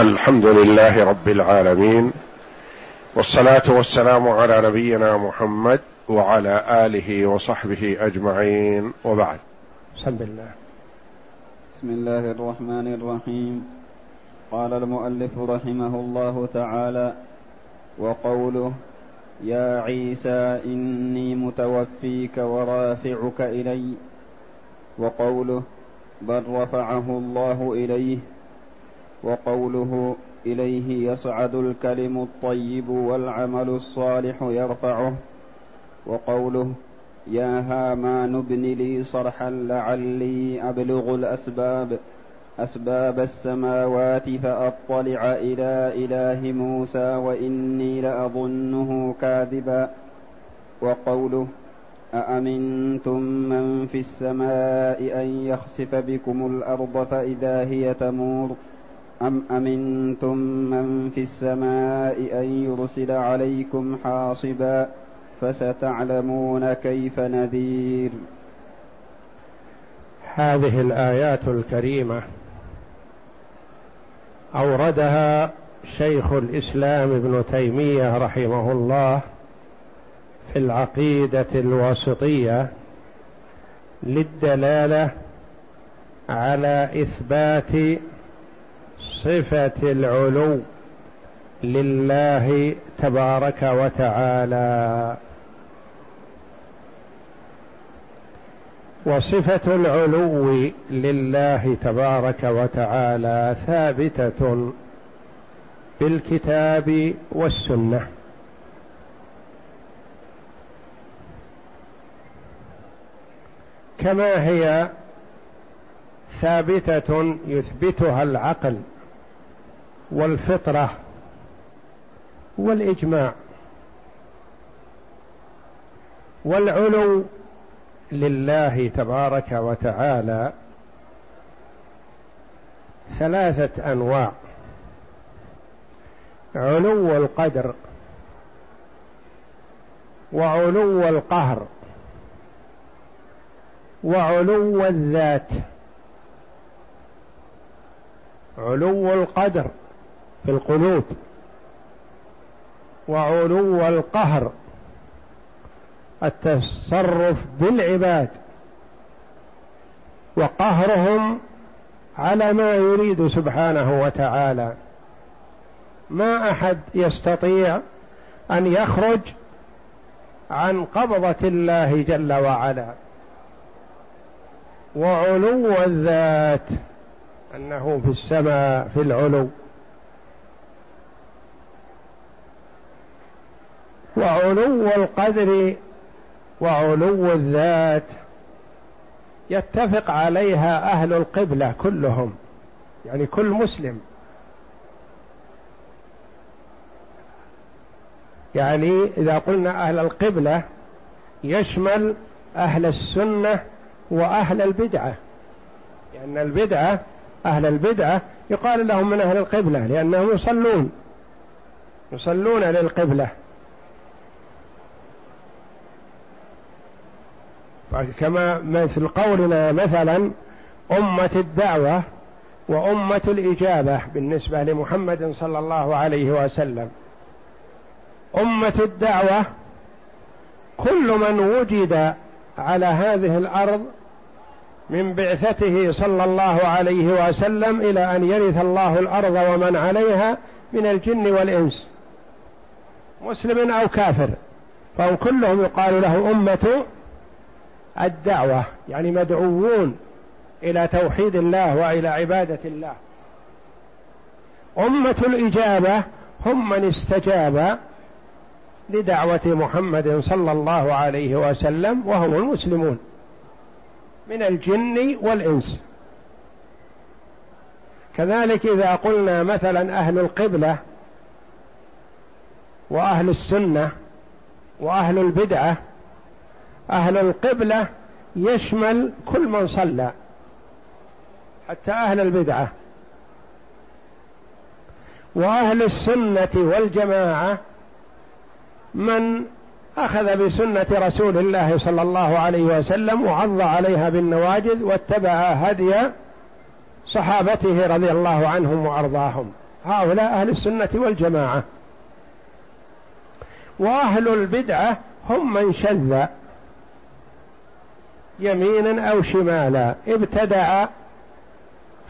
الحمد لله رب العالمين والصلاة والسلام على نبينا محمد وعلى آله وصحبه أجمعين وبعد. بسم الله. بسم الله الرحمن الرحيم. قال المؤلف رحمه الله تعالى وقوله يا عيسى إني متوفيك ورافعك إلي. وقوله بل رفعه الله إليه. وقوله إليه يصعد الكلم الطيب والعمل الصالح يرفعه وقوله يا هامان ابن لي صرحا لعلي أبلغ الأسباب أسباب السماوات فأطلع إلى إله موسى وإني لأظنه كاذبا وقوله أأمنتم من في السماء أن يخسف بكم الأرض فإذا هي تمور؟ أم أمنتم من في السماء أن يرسل عليكم حاصبا فستعلمون كيف نذير. هذه الآيات الكريمة أوردها شيخ الإسلام ابن تيمية رحمه الله في العقيدة الواسطية للدلالة على إثبات صفة العلو لله تبارك وتعالى. وصفة العلو لله تبارك وتعالى ثابتة بالكتاب والسنة. كما هي ثابتة يثبتها العقل والفطرة والإجماع والعلو لله تبارك وتعالى ثلاثة أنواع علو القدر وعلو القهر وعلو الذات. علو القدر في القلوب وعلو القهر التصرف بالعباد وقهرهم على ما يريد سبحانه وتعالى. ما أحد يستطيع أن يخرج عن قبضة الله جل وعلا. وعلو الذات أنه في السماء في العلو. وعلو القدر وعلو الذات يتفق عليها أهل القبلة كلهم يعني كل مسلم. يعني إذا قلنا أهل القبلة يشمل أهل السنة وأهل البدعة لأن البدعة أهل البدعة يقال لهم من أهل القبلة لأنهم يصلون يصلون للقبلة. كما مثل قولنا مثلا أمة الدعوة وأمة الإجابة بالنسبة لمحمد صلى الله عليه وسلم. أمة الدعوة كل من وجد على هذه الأرض من بعثته صلى الله عليه وسلم إلى أن يرث الله الأرض ومن عليها من الجن والإنس مسلم أو كافر فهم كلهم يقال له أمة الدعوة يعني مدعوون إلى توحيد الله وإلى عبادة الله. أمة الإجابة هم من استجاب لدعوة محمد صلى الله عليه وسلم وهم المسلمون من الجن والإنس. كذلك إذا قلنا مثلا أهل القبلة وأهل السنة وأهل البدعة أهل القبلة يشمل كل من صلى حتى أهل البدعة. وأهل السنة والجماعة من أخذ بسنة رسول الله صلى الله عليه وسلم وعض عليها بالنواجذ واتبع هدي صحابته رضي الله عنهم وأرضاهم. هؤلاء أهل السنة والجماعة. وأهل البدعة هم من شذ. يمينا أو شمالا ابتدع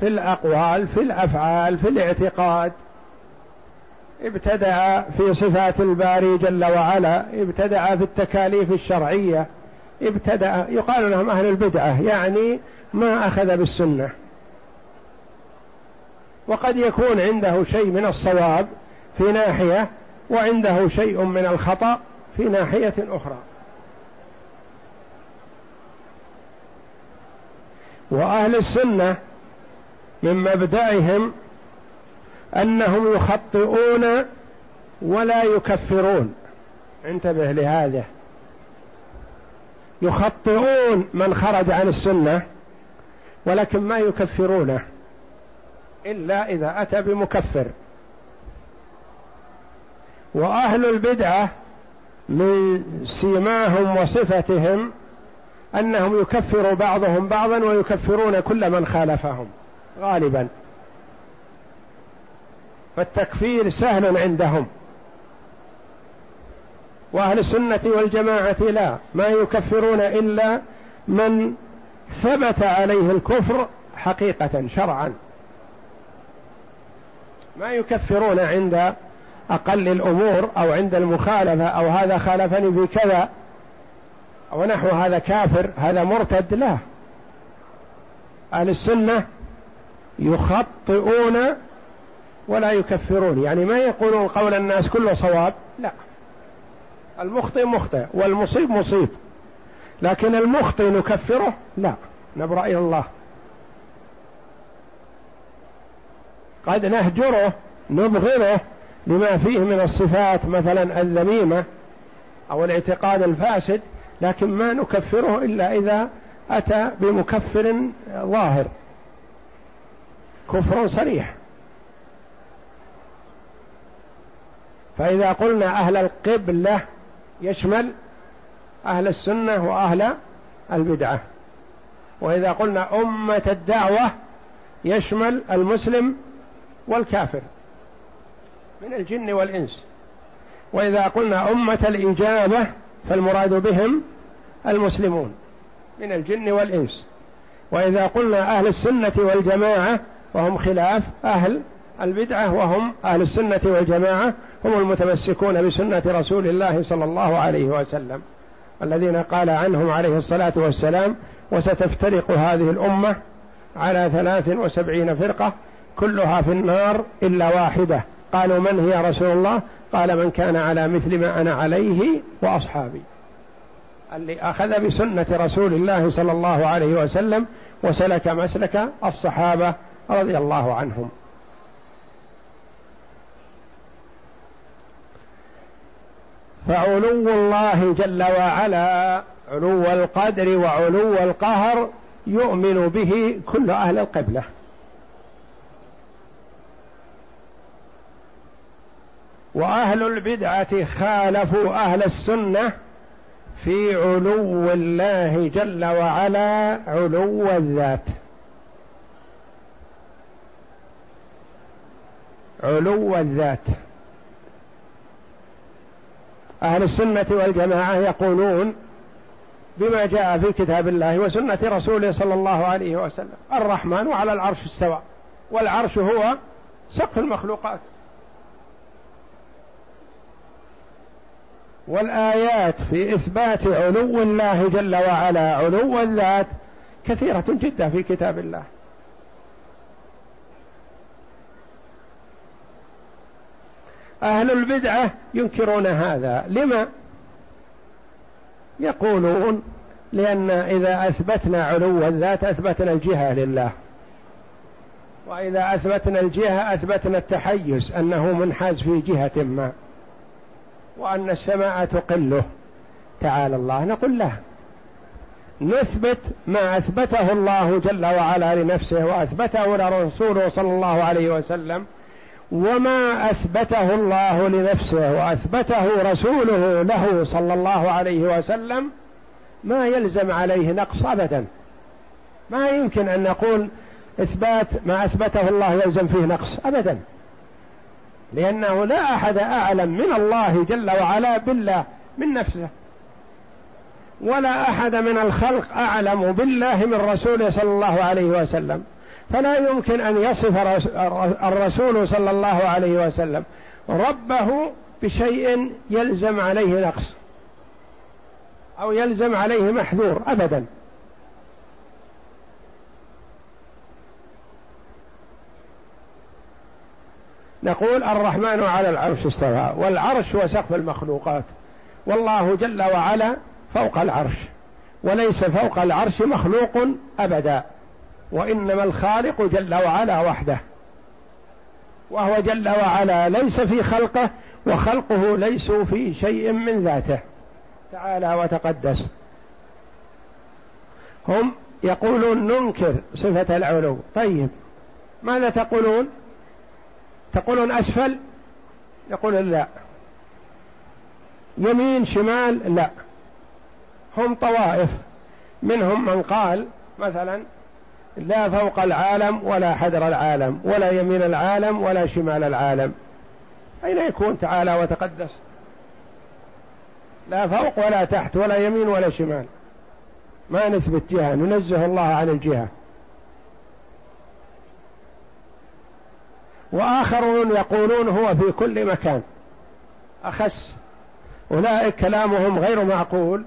في الأقوال في الأفعال في الاعتقاد. ابتدع في صفات الباري جل وعلا ابتدع في التكاليف الشرعية ابتدع يقال لهم أهل البدعة يعني ما أخذ بالسنة. وقد يكون عنده شيء من الصواب في ناحية وعنده شيء من الخطأ في ناحية أخرى. وأهل السنة من مبدأهم أنهم يخطئون ولا يكفرون. انتبه لهذا. يخطئون من خرج عن السنة ولكن ما يكفرونه إلا إذا أتى بمكفر. وأهل البدعة من سيماهم وصفتهم أنهم يكفر بعضهم بعضا ويكفرون كل من خالفهم. غالبا. فالتكفير سهل عندهم. وأهل السنة والجماعة لا. ما يكفرون إلا من ثبت عليه الكفر حقيقة شرعا. ما يكفرون عند أقل الأمور أو عند المخالفة أو هذا خالفني في كذا أو نحو هذا كافر هذا مرتد لا. أهل السنة يخطئون ولا يكفرون. يعني ما يقولون قول الناس كله صواب لا. المخطئ مخطئ والمصيب مصيب. لكن المخطئ نكفره لا. نبرأ إلى الله. قد نهجره نبغضه لما فيه من الصفات مثلا الذميمة أو الاعتقاد الفاسد. لكن ما نكفره إلا إذا أتى بمكفر ظاهر. كفر صريح. فإذا قلنا أهل القبلة يشمل أهل السنة وأهل البدعة. وإذا قلنا أمة الدعوة يشمل المسلم والكافر من الجن والإنس. وإذا قلنا أمة الإجابة فالمراد بهم المسلمون من الجن والإنس. وإذا قلنا أهل السنة والجماعة وهم خلاف أهل البدعة وهم أهل السنة والجماعة هم المتمسكون بسنة رسول الله صلى الله عليه وسلم الذين قال عنهم عليه الصلاة والسلام وستفترق هذه الأمة على ثلاث وسبعين فرقة كلها في النار إلا واحدة. قالوا من هي رسول الله؟ قال من كان على مثل ما أنا عليه وأصحابي. اللي أخذ بسنة رسول الله صلى الله عليه وسلم وسلك مسلك الصحابة رضي الله عنهم. فعلو الله جل وعلا علو القدر وعلو القهر يؤمن به كل أهل القبلة. وأهل البدعة خالفوا أهل السنة في علو الله جل وعلا علو الذات. علو الذات. أهل السنة والجماعة يقولون بما جاء في كتاب الله وسنة رسوله صلى الله عليه وسلم الرحمن على العرش استوى والعرش هو سقف المخلوقات. والآيات في إثبات علو الله جل وعلا علو الذات كثيرة جدا في كتاب الله. أهل البدعة ينكرون هذا. لما؟ يقولون لأن إذا أثبتنا علو الذات أثبتنا الجهة لله. وإذا أثبتنا الجهة أثبتنا التحيز أنه منحاز في جهة ما. وأن السماء تقله. تعالى الله نقول له. نثبت ما أثبته الله جل وعلا لنفسه وأثبته لرسوله صلى الله عليه وسلم وما أثبته الله لنفسه وأثبته رسوله له صلى الله عليه وسلم ما يلزم عليه نقص ابدا. ما يمكن أن نقول إثبات ما أثبته الله يلزم فيه نقص ابدا. لأنه لا أحد أعلم من الله جل وعلا بالله من نفسه. ولا أحد من الخلق أعلم بالله من رسوله صلى الله عليه وسلم. فلا يمكن أن يصف الرسول صلى الله عليه وسلم ربه بشيء يلزم عليه نقص أو يلزم عليه محذور أبدا. نقول الرحمن على العرش استوى والعرش هو سقف المخلوقات. والله جل وعلا فوق العرش وليس فوق العرش مخلوق أبدا وإنما الخالق جل وعلا وحده. وهو جل وعلا ليس في خلقه وخلقه ليسوا في شيء من ذاته. تعالى وتقدس. هم يقولون ننكر صفة العلو. طيب ماذا تقولون؟ تقولون أسفل؟ يقول لا. يمين شمال؟ لا. هم طوائف. منهم من قال مثلا لا فوق العالم ولا حدر العالم ولا يمين العالم ولا شمال العالم. أين يكون تعالى وتقدس؟ لا فوق ولا تحت ولا يمين ولا شمال. ما نثبت جهة ننزه الله عن الجهة. وآخرون يقولون هو في كل مكان. أخس. أولئك كلامهم غير معقول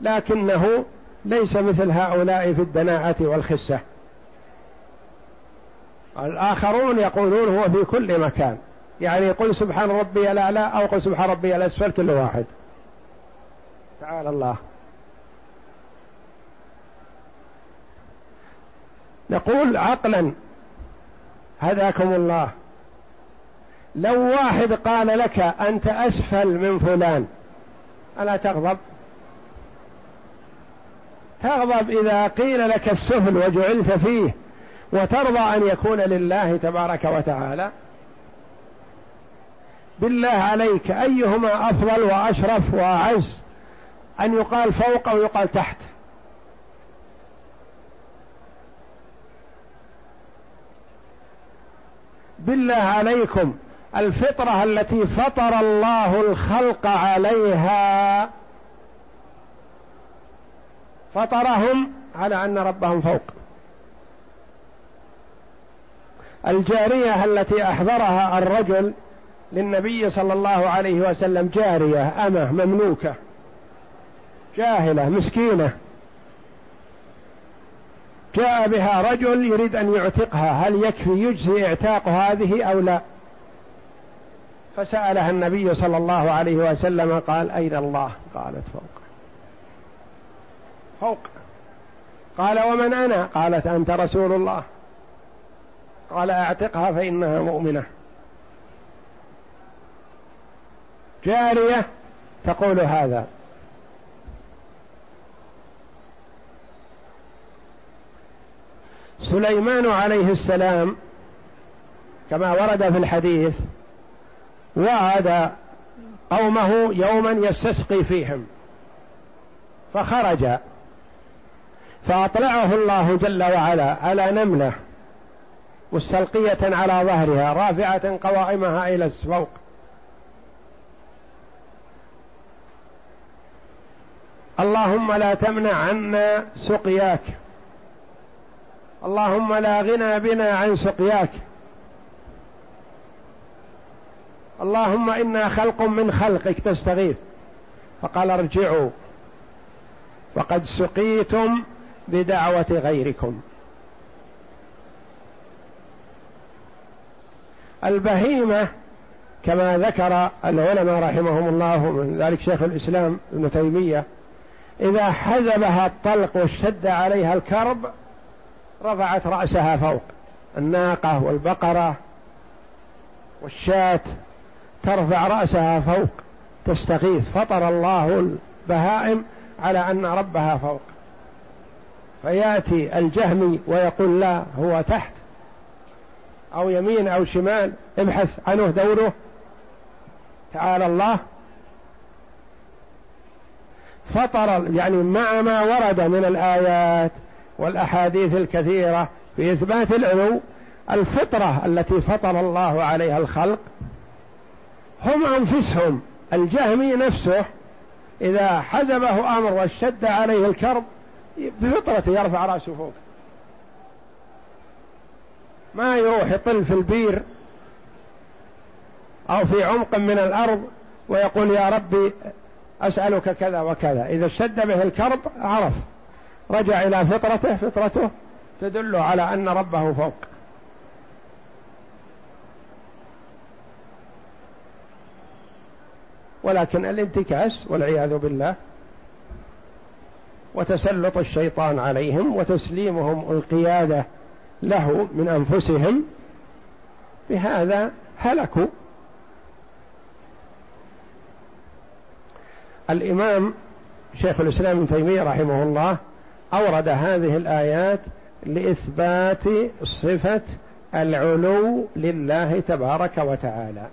لكنه ليس مثل هؤلاء في الدناءة والخسة. الآخرون يقولون هو في كل مكان. يعني قل سبحان ربي الأعلى أو قل سبحان ربي الأسفل كل واحد. تعالى الله. نقول عقلا. هداكم الله. لو واحد قال لك أنت أسفل من فلان ألا تغضب؟ تغضب إذا قيل لك السفل وجعلت فيه وترضى أن يكون لله تبارك وتعالى. بالله عليك أيهما أفضل وأشرف وأعز؟ أن يقال فوق أو يقال تحت. بالله عليكم الفطرة التي فطر الله الخلق عليها. فطرهم على أن ربهم فوق. الجارية التي أحضرها الرجل للنبي صلى الله عليه وسلم جارية أمة مملوكة جاهلة مسكينة. جاء بها رجل يريد أن يعتقها هل يكفي يجزي إعتاق هذه أو لا؟ فسألها النبي صلى الله عليه وسلم قال أين الله؟ قالت فوق. فوق. قال ومن أنا؟ قالت أنت رسول الله. قال أعتقها فإنها مؤمنة. جارية تقول هذا. سليمان عليه السلام كما ورد في الحديث وعد قومه يوما يستسقي فيهم فخرج فأطلعه الله جل وعلا على نملة مستلقية على ظهرها رافعة قوائمها إلى الفوق اللهم لا تمنع عنا سقياك. اللهم لا غنى بنا عن سقياك. اللهم إنا خلق من خلقك تستغيث. فقال ارجعوا. وقد سقيتم بدعوة غيركم. البهيمة كما ذكر العلماء رحمهم الله من ذلك شيخ الإسلام ابن تيمية إذا حزبها الطلق واشتد عليها الكرب رفعت رأسها فوق. الناقة والبقرة والشاة ترفع رأسها فوق تستغيث. فطر الله البهائم على أن ربها فوق. فيأتي الجهمي ويقول لا هو تحت أو يمين أو شمال ابحث عنه دوره. تعالى الله. فطر يعني مع ما ورد من الآيات والأحاديث الكثيرة في إثبات العلو الفطرة التي فطر الله عليها الخلق هم أنفسهم الجهمي نفسه إذا حزبه أمر واشتد عليه الكرب بفطرته يرفع رأسه فوق. ما يروح يطل في البير أو في عمق من الأرض ويقول يا ربي أسألك كذا وكذا. إذا اشتد به الكرب عرف. رجع إلى فطرته فطرته تدل على أن ربه فوق. ولكن الانتكاس والعياذ بالله وتسلط الشيطان عليهم وتسليمهم القيادة له من أنفسهم بهذا هلكوا. الإمام شيخ الإسلام ابن تيمية رحمه الله أورد هذه الآيات لإثبات صفة العلو لله تبارك وتعالى.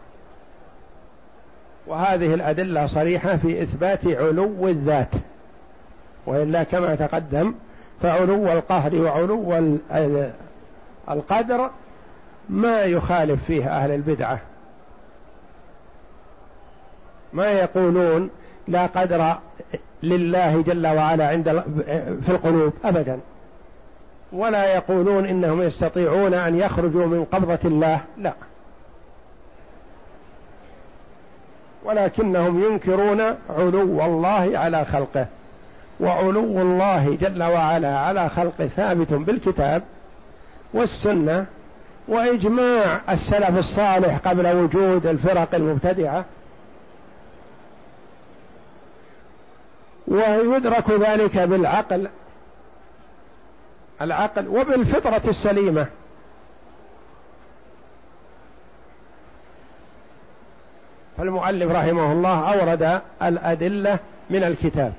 وهذه الأدلة صريحة في إثبات علو الذات. وإلا كما تقدم فعلو القهر وعلو القدر ما يخالف فيه أهل البدعة. ما يقولون لا قدر لله جل وعلا عند في القلوب أبدا. ولا يقولون إنهم يستطيعون أن يخرجوا من قبضة الله. لا. ولكنهم ينكرون علو الله على خلقه. وعلو الله جل وعلا على خلقه ثابت بالكتاب والسنة. وإجماع السلف الصالح قبل وجود الفرق المبتدعة. ويدرك ذلك بالعقل. العقل وبالفطرة السليمة. فالمؤلف رحمه الله أورد الأدلة من الكتاب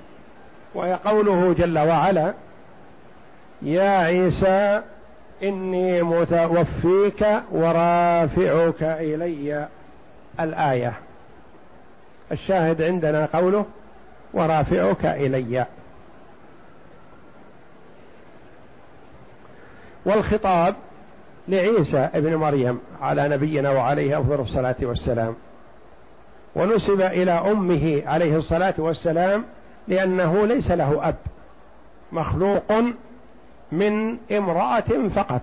وهي قوله جل وعلا يا عيسى إني متوفيك ورافعك إلي. الآية. الشاهد عندنا قوله ورافعك إلي. والخطاب لعيسى ابن مريم على نبينا وعليه أفضل الصلاة والسلام. ونسب إلى أمه عليه الصلاة والسلام لأنه ليس له أب مخلوق من امرأة فقط.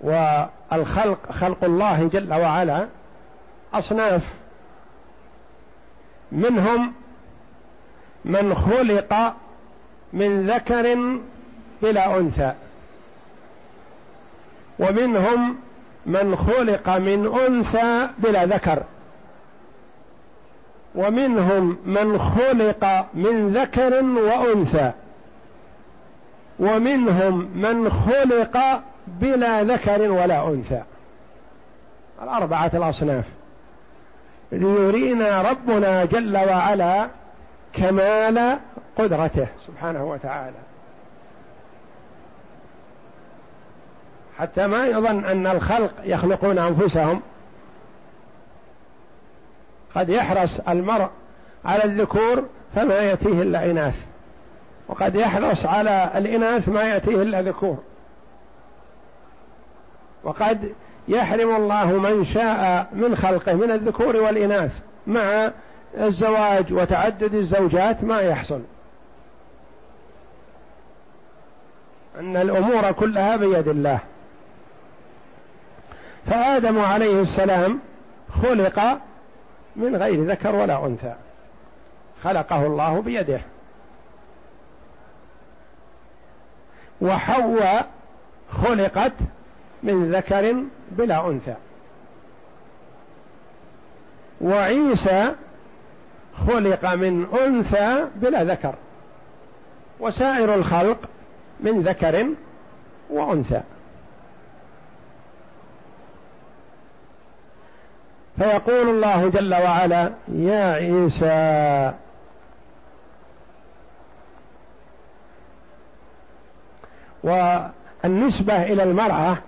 والخلق خلق الله جل وعلا أصناف منهم من خلق من ذكر بلا أنثى ومنهم من خلق من أنثى بلا ذكر ومنهم من خلق من ذكر وأنثى ومنهم من خلق بلا ذكر ولا أنثى. الأربعة الأصناف. ليرينا ربنا جل وعلا كمال قدرته. سبحانه وتعالى. حتى ما يظن أن الخلق يخلقون أنفسهم قد يحرص المرء على الذكور فما يأتيه إلا إناث. وقد يحرص على الإناث ما يأتيه إلا ذكور. وقد يحرم الله من شاء من خلقه من الذكور والإناث مع الزواج وتعدد الزوجات ما يحصل. أن الأمور كلها بيد الله. فآدم عليه السلام خلق من غير ذكر ولا أنثى. خلقه الله بيده. وحواء خلقت من ذكر بلا أنثى. وعيسى خلق من أنثى بلا ذكر. وسائر الخلق من ذكر وأنثى. فيقول الله جل وعلا يا عيسى والنسبة إلى المرأة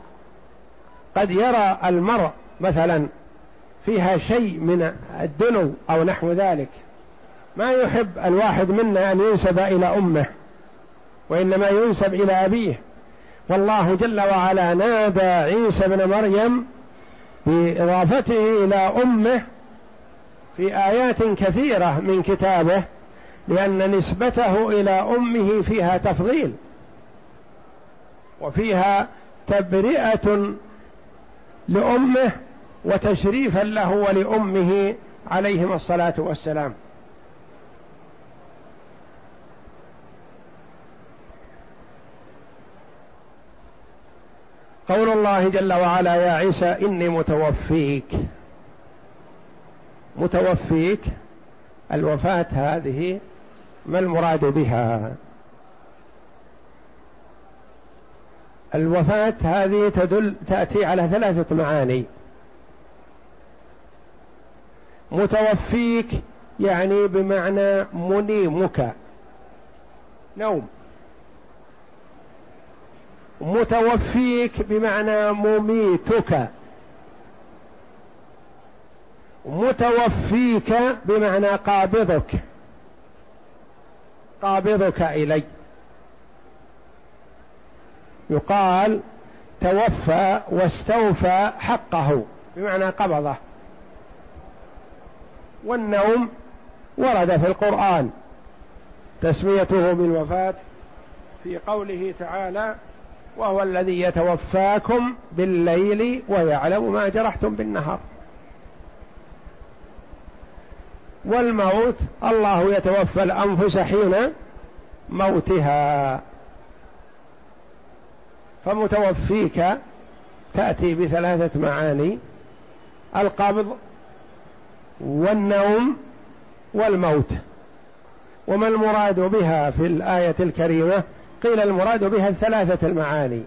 قد يرى المرء مثلا فيها شيء من الدنو أو نحو ذلك. ما يحب الواحد منا أن ينسب إلى أمه وإنما ينسب إلى أبيه. والله جل وعلا نادى عيسى بن مريم بإضافته إلى أمه في آيات كثيرة من كتابه لأن نسبته إلى أمه فيها تفضيل وفيها تبرئة لأمه وتشريفا له ولأمه عليهما الصلاة والسلام. قول الله جل وعلا يا عيسى إني متوفيك. متوفيك. الوفاة هذه ما المراد بها؟ الوفاة هذه تدل تأتي على ثلاثة معاني. متوفيك يعني بمعنى منيمك. نوم. متوفيك بمعنى مميتك. متوفيك بمعنى قابضك. قابضك إلي. يقال توفى واستوفى حقه بمعنى قبضه. والنوم ورد في القرآن. تسميته بالوفاة في قوله تعالى وهو الذي يتوفاكم بالليل ويعلم ما جرحتم بالنهار والموت الله يتوفى الأنفس حين موتها. فمتوفيك تأتي بثلاثة معاني القبض والنوم والموت. وما المراد بها في الآية الكريمة؟ قيل المراد بها ثلاثة المعاني.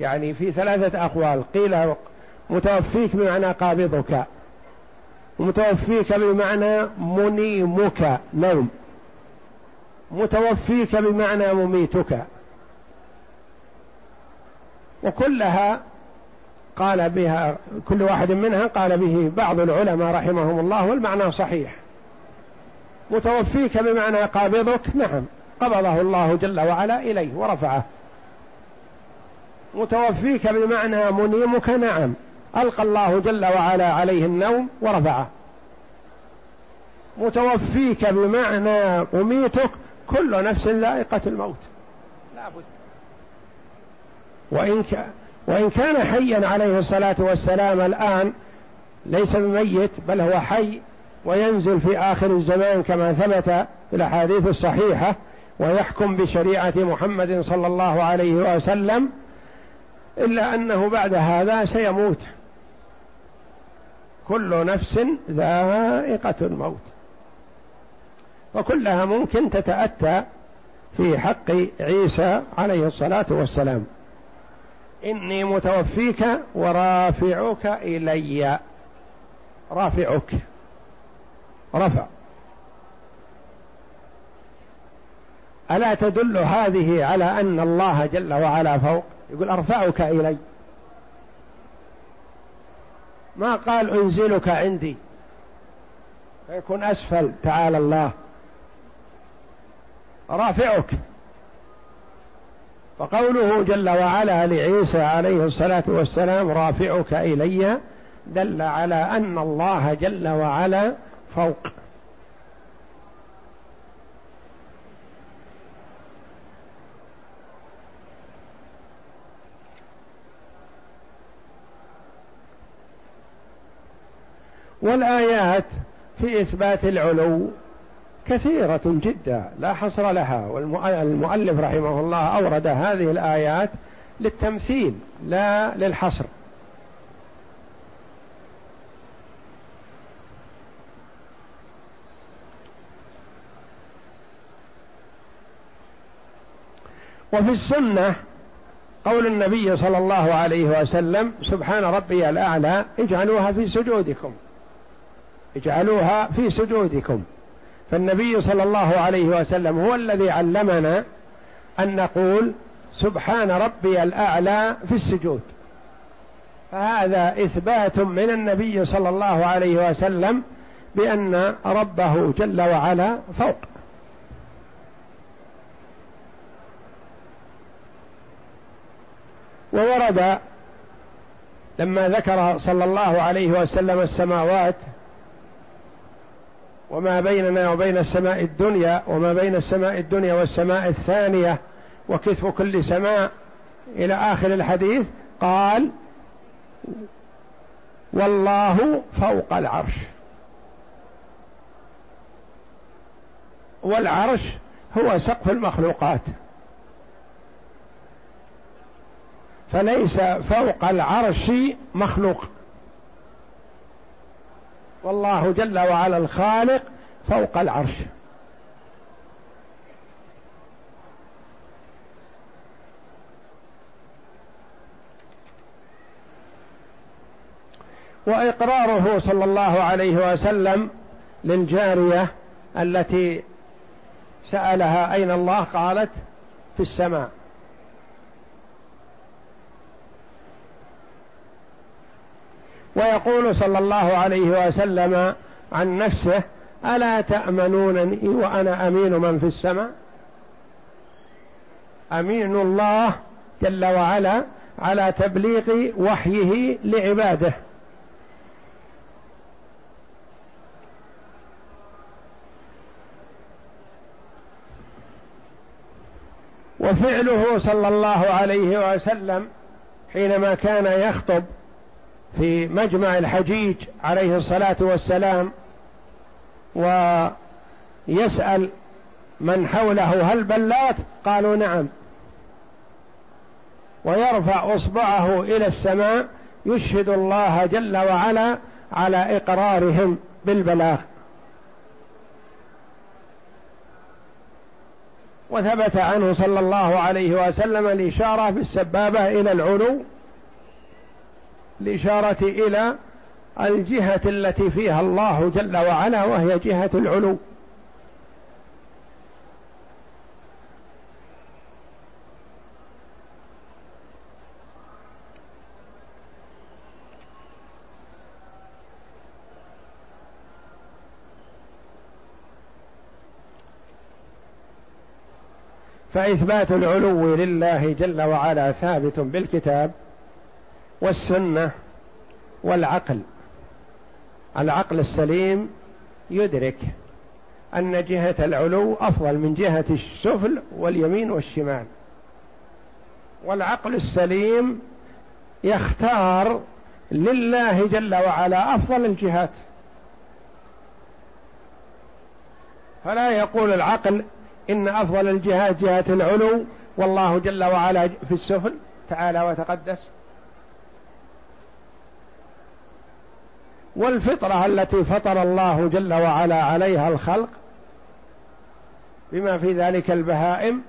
يعني في ثلاثة أقوال. قيل متوفيك بمعنى قابضك. ومتوفيك بمعنى منيمك. نوم. متوفيك بمعنى مميتك. وكلها قال بها كل واحد منها قال به بعض العلماء رحمهم الله والمعنى صحيح. متوفيك بمعنى قابضك؟ نعم. قبضه الله جل وعلا إليه ورفعه. متوفيك بمعنى منيمك؟ نعم. ألقى الله جل وعلا عليه النوم ورفعه. متوفيك بمعنى أميتك؟ كل نفس ذائقة الموت. لا بد. وإن, ك... وإن كان حيا عليه الصلاة والسلام الآن ليس بميت بل هو حي وينزل في آخر الزمان كما ثبت في الأحاديث الصحيحة ويحكم بشريعة محمد صلى الله عليه وسلم إلا أنه بعد هذا سيموت. كل نفس ذائقة الموت. وكلها ممكن تتأتى في حق عيسى عليه الصلاة والسلام. إني متوفيك ورافعك إلي. رافعك. رفع. ألا تدل هذه على أن الله جل وعلا فوق؟ يقول أرفعك إلي. ما قال أنزلك عندي. فيكون أسفل. تعالى الله. رافعك. فقوله جل وعلا لعيسى عليه الصلاة والسلام رافعك إلي دل على أن الله جل وعلا فوق. والآيات في إثبات العلو. كثيرة جدا لا حصر لها والمؤلف رحمه الله أورد هذه الآيات للتمثيل لا للحصر. وفي السنة قول النبي صلى الله عليه وسلم سبحان ربي الأعلى اجعلوها في سجودكم اجعلوها في سجودكم. فالنبي صلى الله عليه وسلم هو الذي علمنا أن نقول سبحان ربي الأعلى في السجود. فهذا إثبات من النبي صلى الله عليه وسلم بأن ربه جل وعلا فوق. وورد لما ذكر صلى الله عليه وسلم السماوات وما بيننا وبين السماء الدنيا وما بين السماء الدنيا والسماء الثانية وكتف كل سماء إلى آخر الحديث قال والله فوق العرش. والعرش هو سقف المخلوقات. فليس فوق العرش مخلوق. والله جل وعلا الخالق فوق العرش. وإقراره صلى الله عليه وسلم للجارية التي سألها أين الله؟ قالت في السماء. ويقول صلى الله عليه وسلم عن نفسه ألا تأمنونني وأنا أمين من في السماء؟ أمين الله جل وعلا على تبليغ وحيه لعباده. وفعله صلى الله عليه وسلم حينما كان يخطب في مجمع الحجيج عليه الصلاة والسلام ويسأل من حوله هل بلات؟ قالوا نعم. ويرفع أصبعه إلى السماء يشهد الله جل وعلا على إقرارهم بالبلاغ. وثبت عنه صلى الله عليه وسلم الإشارة بالسبابة إلى العلو الإشارة إلى الجهة التي فيها الله جل وعلا وهي جهة العلو. فإثبات العلو لله جل وعلا ثابت بالكتاب. والسنة والعقل. العقل السليم يدرك أن جهة العلو أفضل من جهة السفل واليمين والشمال. والعقل السليم يختار لله جل وعلا أفضل الجهات. فلا يقول العقل إن أفضل الجهات جهة العلو والله جل وعلا في السفل تعالى وتقدس. والفطرة التي فطر الله جل وعلا عليها الخلق بما في ذلك البهائم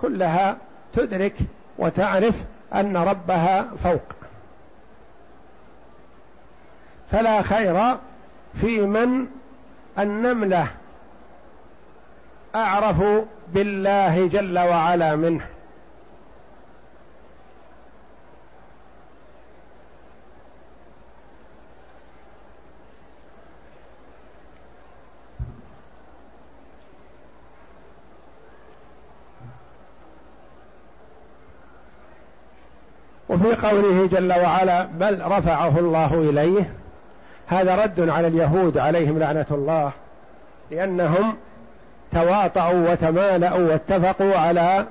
كلها تدرك وتعرف أن ربها فوق. فلا خير في من النملة أعرف بالله جل وعلا منه. وفي قوله جل وعلا بل رفعه الله إليه. هذا رد على اليهود عليهم لعنة الله لأنهم تواطؤوا وتمالأوا واتفقوا على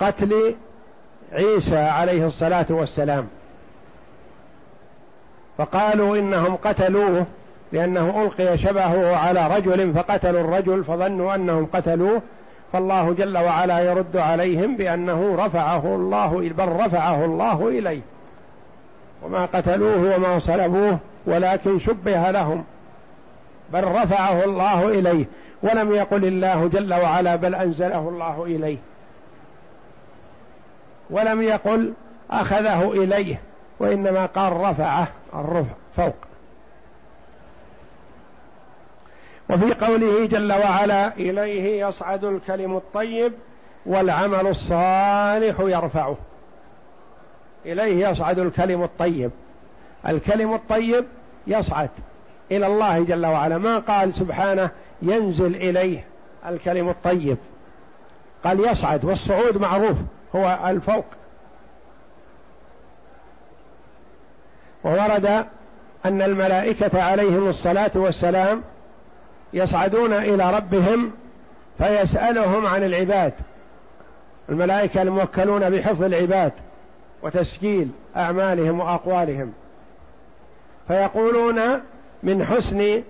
قتل عيسى عليه الصلاة والسلام. فقالوا إنهم قتلوه لأنه ألقي شبهه على رجل فقتلوا الرجل فظنوا أنهم قتلوه فالله جل وعلا يرد عليهم بأنه رفعه الله بل رفعه الله إليه. وما قتلوه وما صلبوه ولكن شبه لهم بل رفعه الله إليه. ولم يقل الله جل وعلا بل أنزله الله إليه. ولم يقل أخذه إليه وإنما قال رفعه الرفع فوق. وفي قوله جل وعلا إليه يصعد الكلم الطيب والعمل الصالح يرفعه. إليه يصعد الكلم الطيب. الكلم الطيب يصعد إلى الله جل وعلا. ما قال سبحانه ينزل إليه الكلم الطيب؟ قال يصعد والصعود معروف هو الفوق. وورد أن الملائكة عليهم الصلاة والسلام يصعدون إلى ربهم فيسألهم عن العباد. الملائكة الموكلون بحفظ العباد وتسجيل أعمالهم وأقوالهم. فيقولون من حسن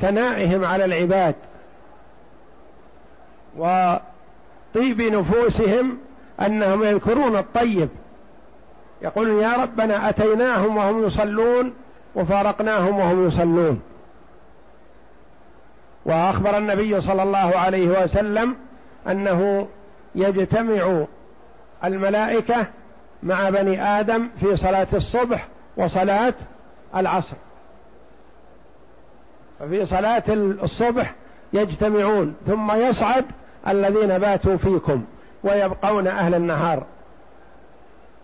ثنائهم على العباد وطيب نفوسهم أنهم يذكرون الطيب. يقولون يا ربنا أتيناهم وهم يصلون وفارقناهم وهم يصلون. وأخبر النبي صلى الله عليه وسلم أنه يجتمع الملائكة مع بني آدم في صلاة الصبح وصلاة العصر. ففي صلاة الصبح يجتمعون ثم يصعد الذين باتوا فيكم ويبقون أهل النهار.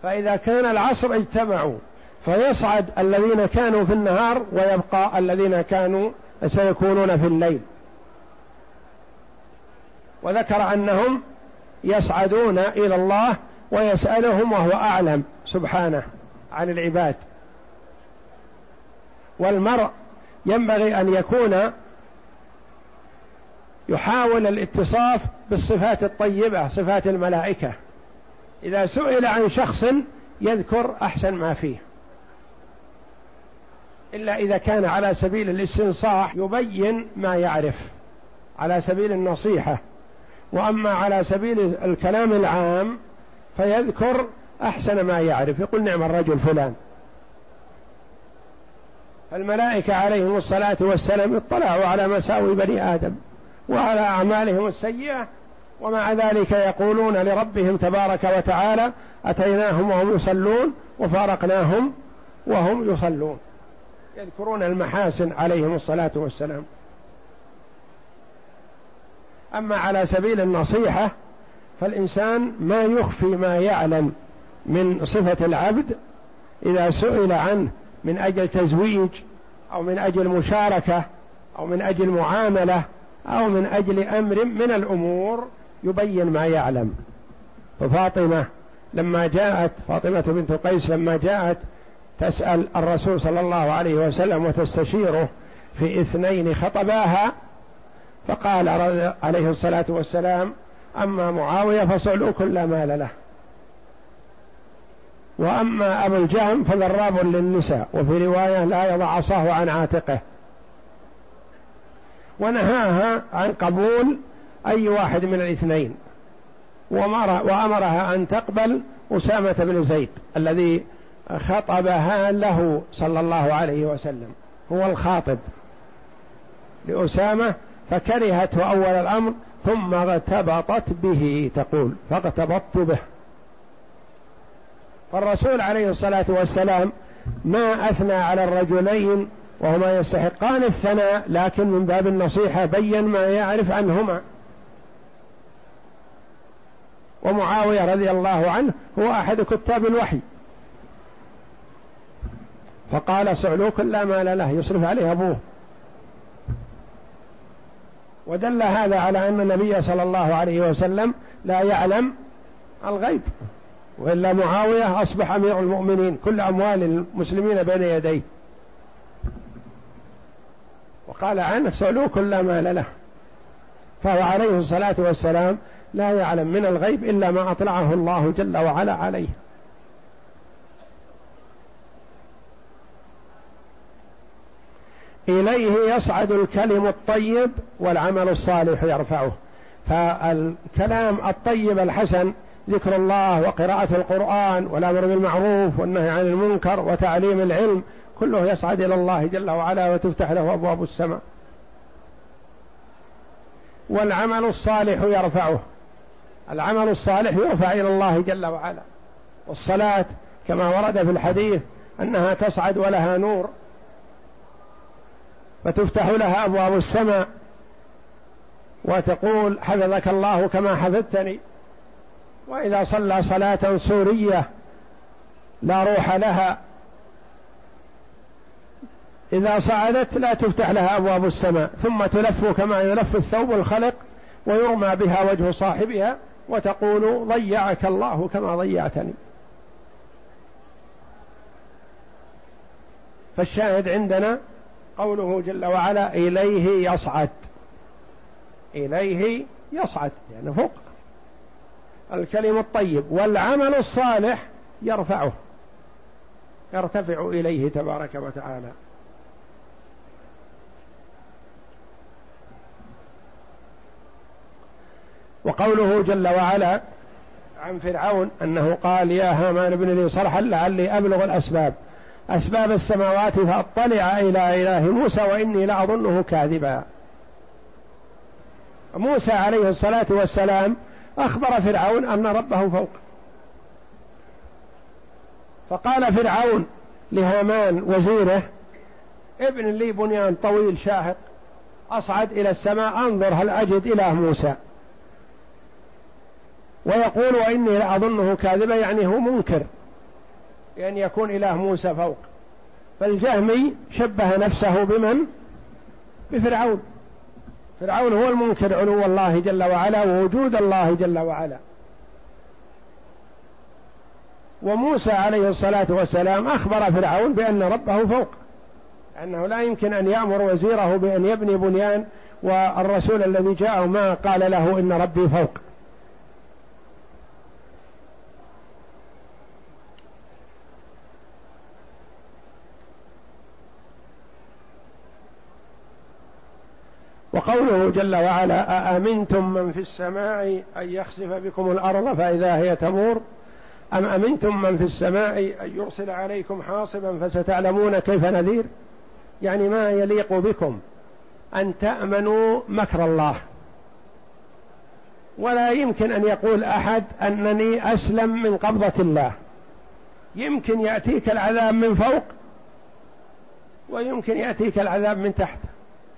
فإذا كان العصر اجتمعوا فيصعد الذين كانوا في النهار ويبقى الذين كانوا سيكونون في الليل. وذكر أنهم يصعدون إلى الله ويسألهم وهو أعلم سبحانه عن العباد. والمرء ينبغي أن يكون يحاول الاتصاف بالصفات الطيبة صفات الملائكة. إذا سئل عن شخص يذكر أحسن ما فيه. إلا إذا كان على سبيل الاستنصاح يبين ما يعرف على سبيل النصيحة. وأما على سبيل الكلام العام فيذكر أحسن ما يعرف. يقول نعم الرجل فلان. الملائكة عليهم الصلاة والسلام اطلعوا على مساوي بني آدم وعلى أعمالهم السيئة ومع ذلك يقولون لربهم تبارك وتعالى أتيناهم وهم يصلون وفارقناهم وهم يصلون. يذكرون المحاسن عليهم الصلاة والسلام. أما على سبيل النصيحة فالإنسان ما يخفي ما يعلم من صفة العبد إذا سئل عنه من أجل تزويج أو من أجل مشاركة أو من أجل معاملة أو من أجل أمر من الأمور يبين ما يعلم. ففاطمة لما جاءت فاطمة بنت قيس لما جاءت تسأل الرسول صلى الله عليه وسلم وتستشيره في اثنين خطباها فقال عليه الصلاة والسلام أما معاوية فصعلوك لا مال له. وأما أبو الجهم فضراب للنساء وفي رواية لا يضع عصاه عن عاتقه. ونهاها عن قبول أي واحد من الاثنين. وأمرها أن تقبل أسامة بن زيد الذي خطبها له صلى الله عليه وسلم هو الخاطب لأسامة فكرهته أول الأمر ثم اغتبطت به تقول فاغتبطت به. فالرسول عليه الصلاة والسلام ما أثنى على الرجلين وهما يستحقان الثناء لكن من باب النصيحة بين ما يعرف عنهما. ومعاوية رضي الله عنه هو أحد كتاب الوحي. فقال صعلوك لا مال له يصرف عليه أبوه. ودل هذا على أن النبي صلى الله عليه وسلم لا يعلم الغيب وإلا معاوية أصبح أمير المؤمنين كل أموال المسلمين بين يديه. وقال عنه سلوك لا مال له. فهو عليه الصلاة والسلام لا يعلم من الغيب إلا ما أطلعه الله جل وعلا عليه. إليه يصعد الكلم الطيب والعمل الصالح يرفعه. فالكلام الطيب الحسن ذكر الله وقراءة القرآن والأمر بالمعروف والنهي عن المنكر وتعليم العلم كله يصعد إلى الله جل وعلا وتفتح له أبواب السماء. والعمل الصالح يرفعه. العمل الصالح يرفع إلى الله جل وعلا. والصلاة كما ورد في الحديث أنها تصعد ولها نور. فتفتح لها أبواب السماء وتقول حفظك الله كما حفظتني. وإذا صلى صلاة سورية لا روح لها. إذا صعدت لا تفتح لها أبواب السماء. ثم تلف كما يلف الثوب الخلق ويرمى بها وجه صاحبها وتقول ضيعك الله كما ضيعتني. فالشاهد عندنا قوله جل وعلا إليه يصعد. إليه يصعد يعني فوق. الكلم الطيب والعمل الصالح يرفعه يرتفع إليه تبارك وتعالى. وقوله جل وعلا عن فرعون أنه قال يا هامان ابن لي صرحا لعلي أبلغ الأسباب. أسباب السماوات فأطلع إلى إله موسى وإني لأظنه كاذبا. موسى عليه الصلاة والسلام أخبر فرعون أن ربه فوق. فقال فرعون لهامان وزيره ابن لي بنيان طويل شاهق أصعد إلى السماء أنظر هل أجد إله موسى؟ ويقول وإني لأظنه كاذبا يعني هو منكر. بأن يكون إله موسى فوق. فالجهمي شبه نفسه بمن؟ بفرعون. فرعون هو المنكر علو الله جل وعلا ووجود الله جل وعلا. وموسى عليه الصلاة والسلام أخبر فرعون بأن ربه فوق. أنه لا يمكن أن يأمر وزيره بأن يبني بنيان والرسول الذي جاءه ما قال له إن ربي فوق. وقوله جل وعلا أأمنتم من في السماء أن يخسف بكم الأرض فإذا هي تمور؟ أم أمنتم من في السماء أن يرسل عليكم حاصبا فستعلمون كيف نذير؟ يعني ما يليق بكم أن تأمنوا مكر الله. ولا يمكن أن يقول أحد أنني أسلم من قبضة الله. يمكن يأتيك العذاب من فوق ويمكن يأتيك العذاب من تحت.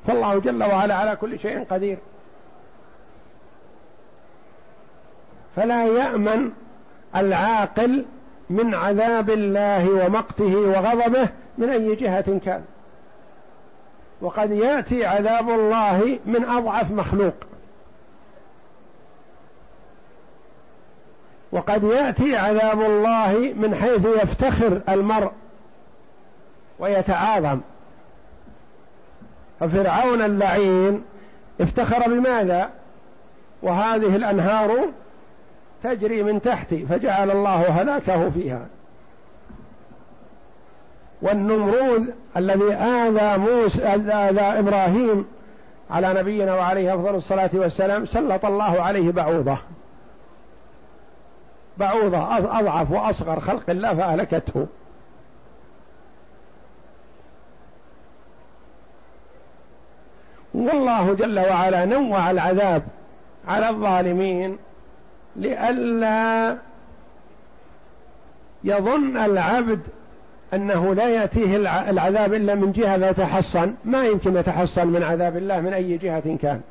فالله جل وعلا على كل شيء قدير. فلا يأمن العاقل من عذاب الله ومقته وغضبه من أي جهة كان. وقد يأتي عذاب الله من أضعف مخلوق. وقد يأتي عذاب الله من حيث يفتخر المرء ويتعاظم. ففرعون اللعين افتخر بماذا؟ وهذه الأنهار تجري من تحتي فجعل الله هلاكه فيها. والنمرود الذي آذى موسى آذى إبراهيم على نبينا وعليه أفضل الصلاة والسلام سلط الله عليه بعوضة. بعوضة أضعف وأصغر خلق الله فأهلكته. والله جل وعلا نوع العذاب على الظالمين لئلا يظن العبد أنه لا يأتيه العذاب إلا من جهة يتحصن. ما يمكن يتحصن من عذاب الله من أي جهة كان.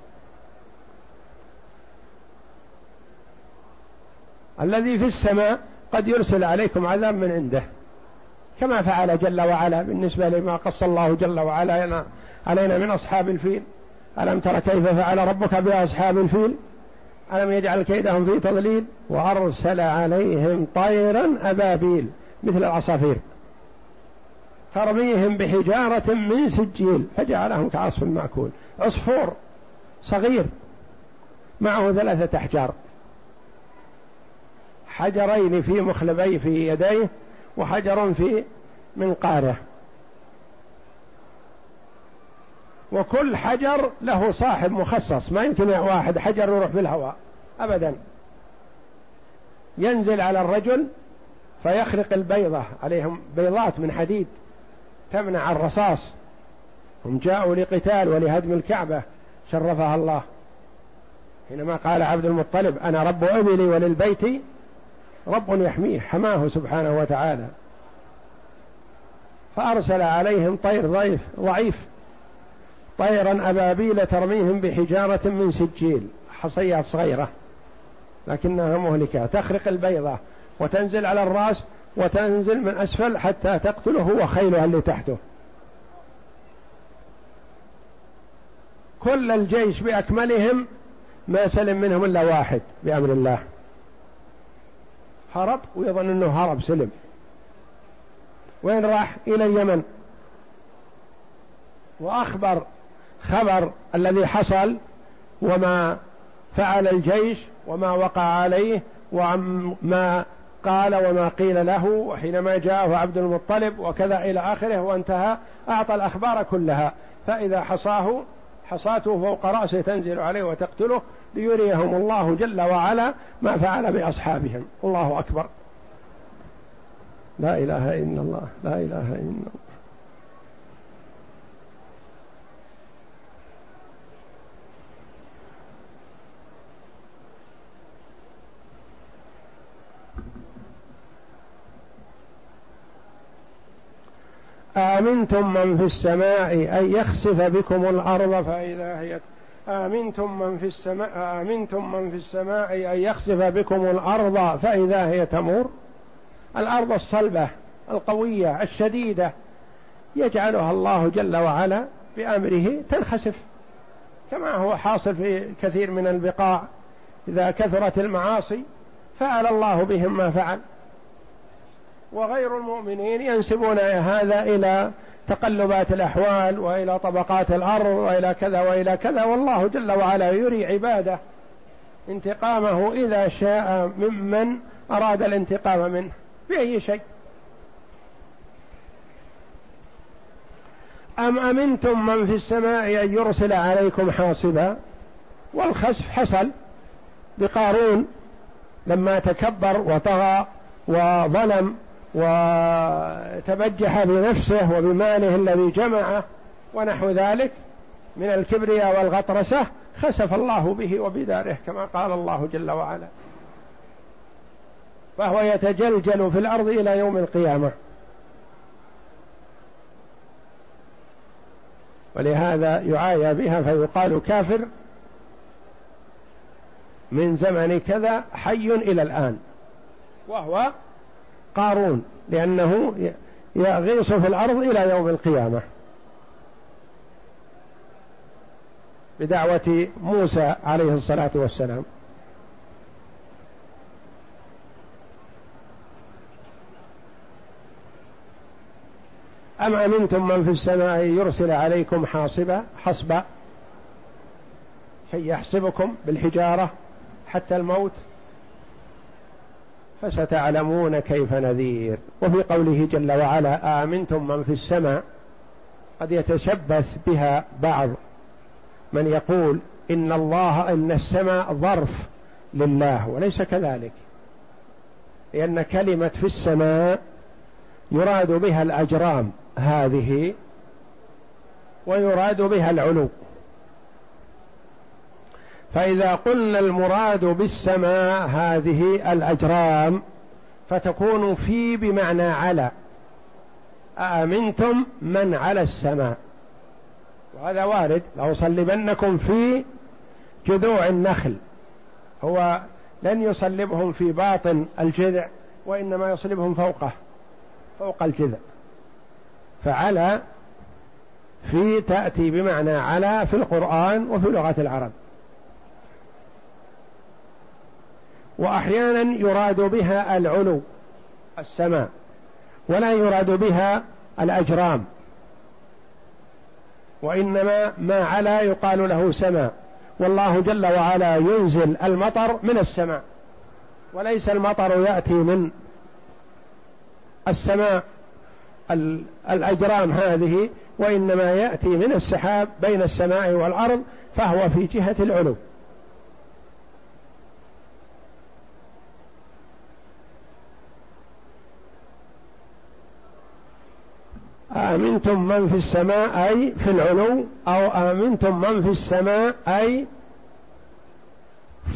الذي في السماء قد يرسل عليكم عذاب من عنده. كما فعل جل وعلا بالنسبة لما قص الله جل وعلا علينا من أصحاب الفيل؟ ألم تر كيف فعل ربك بأصحاب الفيل؟ ألم يجعل كيدهم في تضليل؟ وأرسل عليهم طيرا أبابيل مثل العصافير. ترميهم بحجارة من سجيل فجعلهم كعصف مأكول. عصفور صغير معه ثلاثة أحجار. حجرين في مخلبي في يديه وحجر في منقاره. وكل حجر له صاحب مخصص ما يمكن واحد حجر يروح في الهواء أبدا. ينزل على الرجل فيخرق البيضة عليهم بيضات من حديد تمنع الرصاص. هم جاءوا لقتال ولهدم الكعبة شرفها الله. حينما قال عبد المطلب أنا رب أبلي وللبيت رب يحميه حماه سبحانه وتعالى. فأرسل عليهم طير ضيف ضعيف طيرا أبابيل ترميهم بحجارة من سجيل حصية صغيرة لكنها مهلكة. تخرق البيضة وتنزل على الرأس وتنزل من أسفل حتى تقتله وخيلها اللي تحته. كل الجيش بأكملهم ما سلم منهم إلا واحد بأمر الله. هرب ويظن أنه هرب سلم. وين راح؟ إلى اليمن. وأخبر خبر الذي حصل وما فعل الجيش وما وقع عليه وما قال وما قيل له وحينما جاءه عبد المطلب وكذا إلى آخره وانتهى أعطى الأخبار كلها. فإذا حصاه حصاته فوق رأسه تنزل عليه وتقتله ليريهم الله جل وعلا ما فعل بأصحابهم. الله أكبر. لا إله إلا الله. لا إله إلا الله. آمنتم من في السماء أن يخسف بكم الأرض فإذا هي آمنتم من في السماء آمنتم من في السماء أن يخسف بكم الأرض فإذا هي تمور. الأرض الصلبة القوية الشديدة يجعلها الله جل وعلا بأمره تنخسف. كما هو حاصل في كثير من البقاع إذا كثرت المعاصي فعل الله بهم ما فعل. وغير المؤمنين ينسبون هذا إلى تقلبات الأحوال وإلى طبقات الأرض وإلى كذا وإلى كذا والله جل وعلا يري عباده. انتقامه إذا شاء ممن أراد الانتقام منه بأي شيء. أم أمنتم من في السماء أن يرسل عليكم حاصبا؟ والخسف حصل بقارون لما تكبر وطغى وظلم وتبجح بنفسه وبماله الذي جمعه ونحو ذلك من الكبرياء والغطرسة خسف الله به وبداره كما قال الله جل وعلا. فهو يتجلجل في الأرض إلى يوم القيامة. ولهذا يعايى بها فيقال كافر من زمن كذا حي إلى الآن. وهو قارون لأنه يغيص في الأرض إلى يوم القيامة. بدعوة موسى عليه الصلاة والسلام. أم أمنتم من في السماء يرسل عليكم حاصبا حصبا؟ يحسبكم بالحجارة حتى الموت؟ فستعلمون كيف نذير. وفي قوله جل وعلا آمنتم من في السماء. قد يتشبث بها بعض من يقول إن الله إن السماء ظرف لله وليس كذلك. لأن كلمة في السماء يراد بها الأجرام هذه ويراد بها العلو. فإذا قلنا المراد بالسماء هذه الأجرام فتكون في بمعنى على. أأمنتم من على السماء. وهذا وارد لأصلبنكم في جذوع النخل. هو لن يصلبهم في باطن الجذع وإنما يصلبهم فوقه فوق الجذع. فعلى في تأتي بمعنى على في القرآن وفي لغة العرب. وأحيانا يراد بها العلو السماء ولا يراد بها الأجرام. وإنما ما علا يقال له سماء. والله جل وعلا ينزل المطر من السماء. وليس المطر يأتي من السماء الأجرام هذه وإنما يأتي من السحاب بين السماء والأرض فهو في جهة العلو. آمنتم من في السماء أي في العلو أو آمنتم من في السماء أي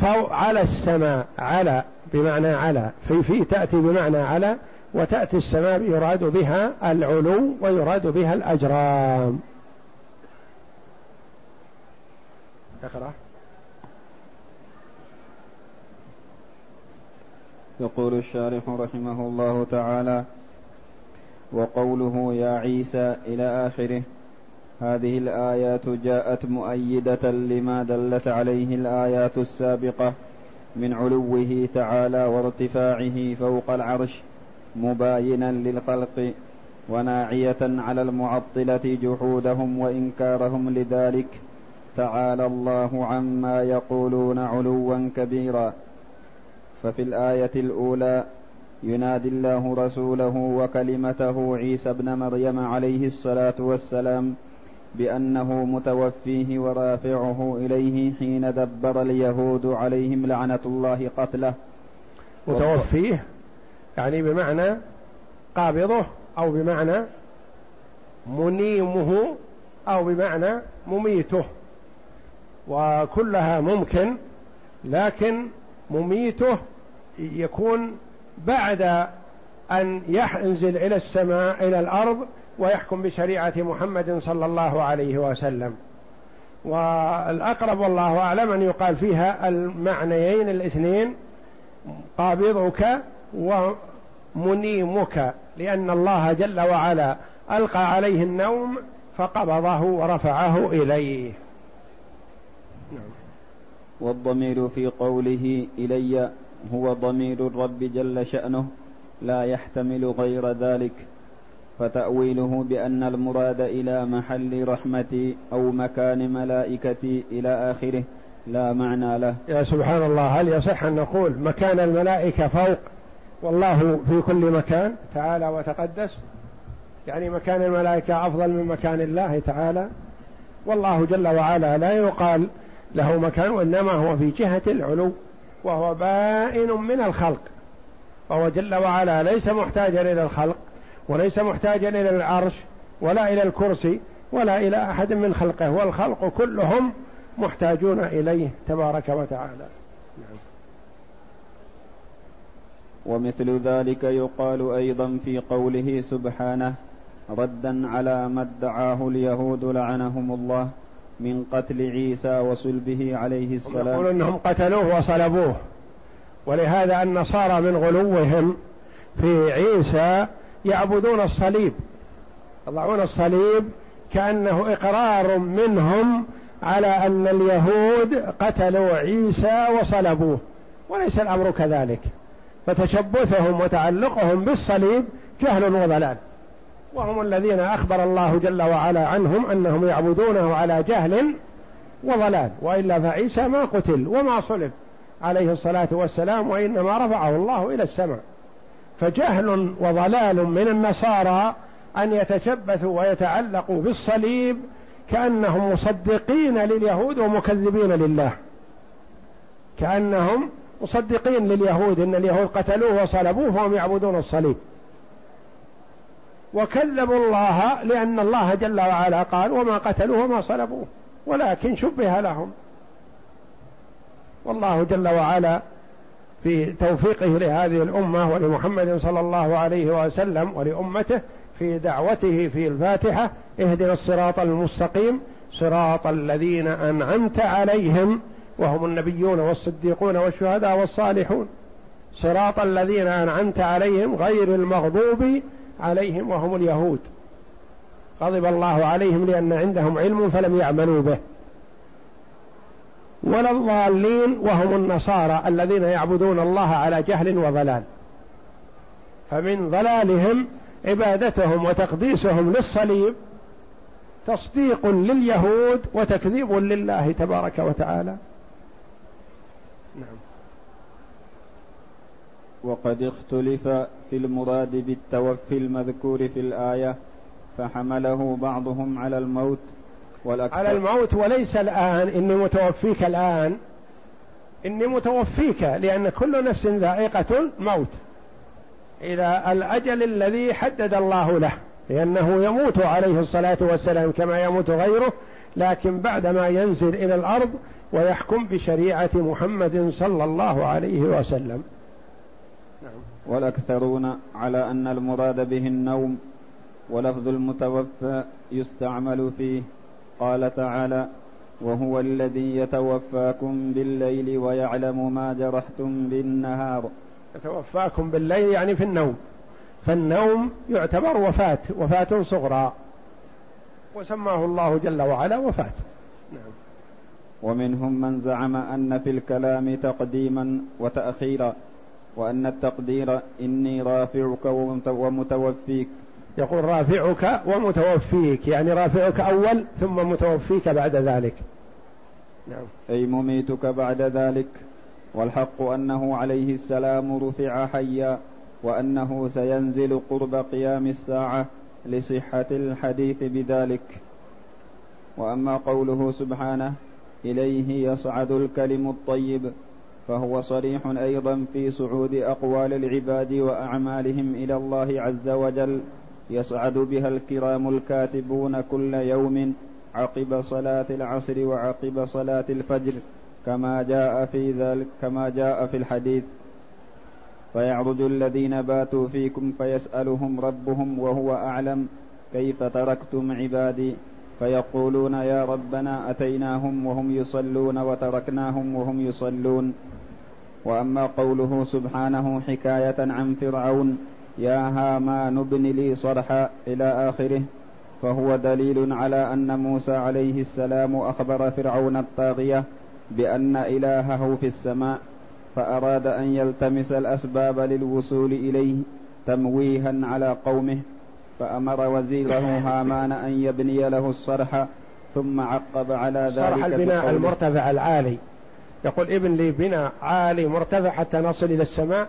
فوق على السماء على بمعنى على في في تأتي بمعنى على وتأتي السماء يراد بها العلو ويراد بها الأجرام. اقرأ. يقول الشارح رحمه الله تعالى وقوله يا عيسى إلى آخره هذه الآيات جاءت مؤيدة لما دلت عليه الآيات السابقة من علوه تعالى وارتفاعه فوق العرش مباينا للخلق وناعية على المعطلة جحودهم وإنكارهم لذلك تعالى الله عما يقولون علوا كبيرا. ففي الآية الأولى ينادي الله رسوله وكلمته عيسى ابن مريم عليه الصلاة والسلام بأنه متوفيه ورافعه إليه حين دبر اليهود عليهم لعنة الله قتله. متوفيه؟ يعني بمعنى قابضه أو بمعنى منيمه أو بمعنى مميته. وكلها ممكن لكن مميته يكون بعد أن ينزل إلى السماء إلى الأرض ويحكم بشريعة محمد صلى الله عليه وسلم والأقرب والله أعلم أن يقال فيها المعنيين الاثنين قابضك ومنيمك لأن الله جل وعلا ألقى عليه النوم فقبضه ورفعه إليه نعم. والضمير في قوله إلي هو ضمير الرب جل شأنه لا يحتمل غير ذلك. فتأويله بأن المراد إلى محل رحمتي أو مكان ملائكتي إلى آخره لا معنى له. يا سبحان الله هل يصح أن نقول مكان الملائكة فوق؟ والله في كل مكان تعالى وتقدس. يعني مكان الملائكة أفضل من مكان الله تعالى. والله جل وعلا لا يقال له مكان وإنما هو في جهة العلو. وهو بائن من الخلق. فهو جل وعلا ليس محتاجا إلى الخلق وليس محتاجا إلى العرش ولا إلى الكرسي ولا إلى أحد من خلقه. والخلق كلهم محتاجون إليه تبارك وتعالى. نعم. ومثل ذلك يقال أيضا في قوله سبحانه ردا على ما ادعاه اليهود لعنهم الله. من قتل عيسى وصلبه عليه السلام. يقول إنهم قتلوه وصلبوه. ولهذا النصارى من غلوهم في عيسى يعبدون الصليب. يضعون الصليب كأنه إقرار منهم على أن اليهود قتلوا عيسى وصلبوه. وليس الأمر كذلك. فتشبثهم وتعلقهم بالصليب جهل وضلال. وهم الذين أخبر الله جل وعلا عنهم أنهم يعبدونه على جهل وضلال وإلا فعيسى ما قتل وما صلب عليه الصلاة والسلام وإنما رفعه الله إلى السماء. فجهل وضلال من النصارى أن يتشبثوا ويتعلقوا بالصليب كأنهم مصدقين لليهود ومكذبين لله. كأنهم مصدقين لليهود إن اليهود قتلوه وصلبوه وهم يعبدون الصليب. وكذبوا الله لأن الله جل وعلا قال وما قتلوه وما صلبوه ولكن شبه لهم. والله جل وعلا في توفيقه لهذه الأمة ولمحمد صلى الله عليه وسلم ولأمته في دعوته في الفاتحة اهدنا الصراط المستقيم صراط الذين أنعمت عليهم وهم النبيون والصديقون والشهداء والصالحون. صراط الذين أنعمت عليهم غير المغضوب عليهم وهم اليهود. غضب الله عليهم لأن عندهم علم فلم يعملوا به. ولا الضالين وهم النصارى الذين يعبدون الله على جهل وضلال. فمن ضلالهم عبادتهم وتقديسهم للصليب تصديق لليهود وتكذيب لله تبارك وتعالى. نعم. وقد اختلف في المراد بالتوفي المذكور في الآية فحمله بعضهم على الموت والأكثر. على الموت وليس الآن إني متوفيك الآن. إني متوفيك لأن كل نفس ذائقة موت إلى الأجل الذي حدد الله له لأنه يموت عليه الصلاة والسلام كما يموت غيره لكن بعدما ينزل إلى الأرض ويحكم بشريعة محمد صلى الله عليه وسلم. والأكثرون على أن المراد به النوم ولفظ المتوفى يستعمل فيه. قال تعالى وهو الذي يتوفاكم بالليل ويعلم ما جرحتم بالنهار. يتوفاكم بالليل يعني في النوم. فالنوم يعتبر وفاة وفاة صغرى. وسماه الله جل وعلا وفاة. نعم. ومنهم من زعم أن في الكلام تقديما وتأخيرا. وأن التقدير إني رافعك ومتوفيك. يقول رافعك ومتوفيك يعني رافعك أول ثم متوفيك بعد ذلك. نعم. أي مميتك بعد ذلك. والحق أنه عليه السلام رفع حيا وأنه سينزل قرب قيام الساعة لصحة الحديث بذلك. وأما قوله سبحانه إليه يصعد الكلم الطيب. فهو صريح أيضا في صعود أقوال العباد وأعمالهم إلى الله عز وجل يصعد بها الكرام الكاتبون كل يوم عقب صلاة العصر وعقب صلاة الفجر كما جاء في ذلك كما جاء في الحديث. فيعرج الذين باتوا فيكم فيسألهم ربهم وهو أعلم كيف تركتم عبادي؟ فيقولون يا ربنا أتيناهم وهم يصلون وتركناهم وهم يصلون. وأما قوله سبحانه حكاية عن فرعون يا هامان ابن لي صرحا إلى آخره فهو دليل على أن موسى عليه السلام أخبر فرعون الطاغية بأن إلهه في السماء فأراد أن يلتمس الأسباب للوصول إليه تمويها على قومه فأمر وزيره هامان أن يبني له الصرح ثم عقب على ذلك صرح البناء المرتفع العالي. يقول ابن لي بناء عالي مرتفع حتى نصل إلى السماء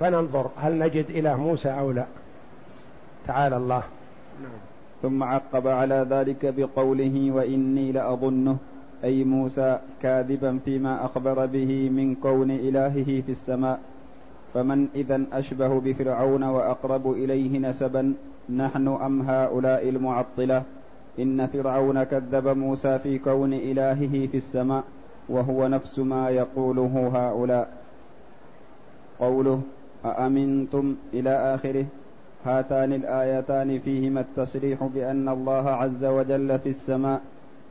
فننظر هل نجد إله موسى أو لا. تعالى الله. نعم. ثم عقب على ذلك بقوله وإني لأظنه أي موسى كاذبا فيما أخبر به من كون إلهه في السماء. فمن إذا أشبه بفرعون وأقرب إليه نسبا نحن أم هؤلاء المعطلة؟ إن فرعون كذب موسى في كون إلهه في السماء. وهو نفس ما يقوله هؤلاء. قوله أأمنتم إلى آخره؟ هاتان الآيتان فيهما التصريح بأن الله عز وجل في السماء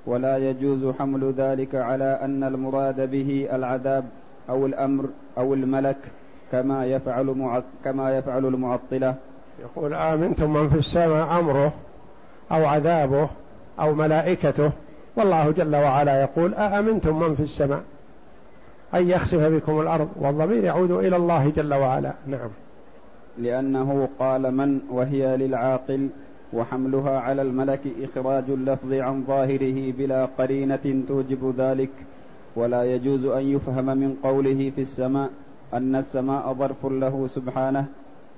ولا يجوز حمل ذلك على أن المراد به العذاب أو الأمر أو الملك كما يفعل كما يفعل المعطلة. يقول آمنتم من في السماء أمره أو عذابه أو ملائكته والله جل وعلا يقول أأمنتم من في السماء أن يخسف بكم الأرض والضمير يعود إلى الله جل وعلا نعم. لأنه قال من وهي للعاقل وحملها على الملك إخراج اللفظ عن ظاهره بلا قرينة توجب ذلك. ولا يجوز أن يفهم من قوله في السماء أن السماء ظرف له سبحانه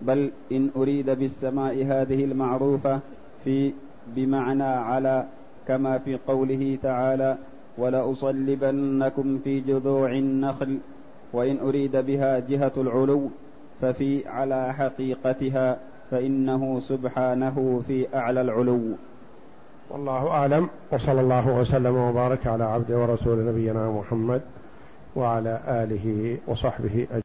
بل إن أريد بالسماء هذه المعروفة في بمعنى على كما في قوله تعالى ولأصلبنكم في جذوع النخل وإن أريد بها جهة العلو ففي على حقيقتها فإنه سبحانه في أعلى العلو. والله أعلم وصلى الله وسلم وبارك على عبده ورسول نبينا محمد وعلى آله وصحبه أجمعين.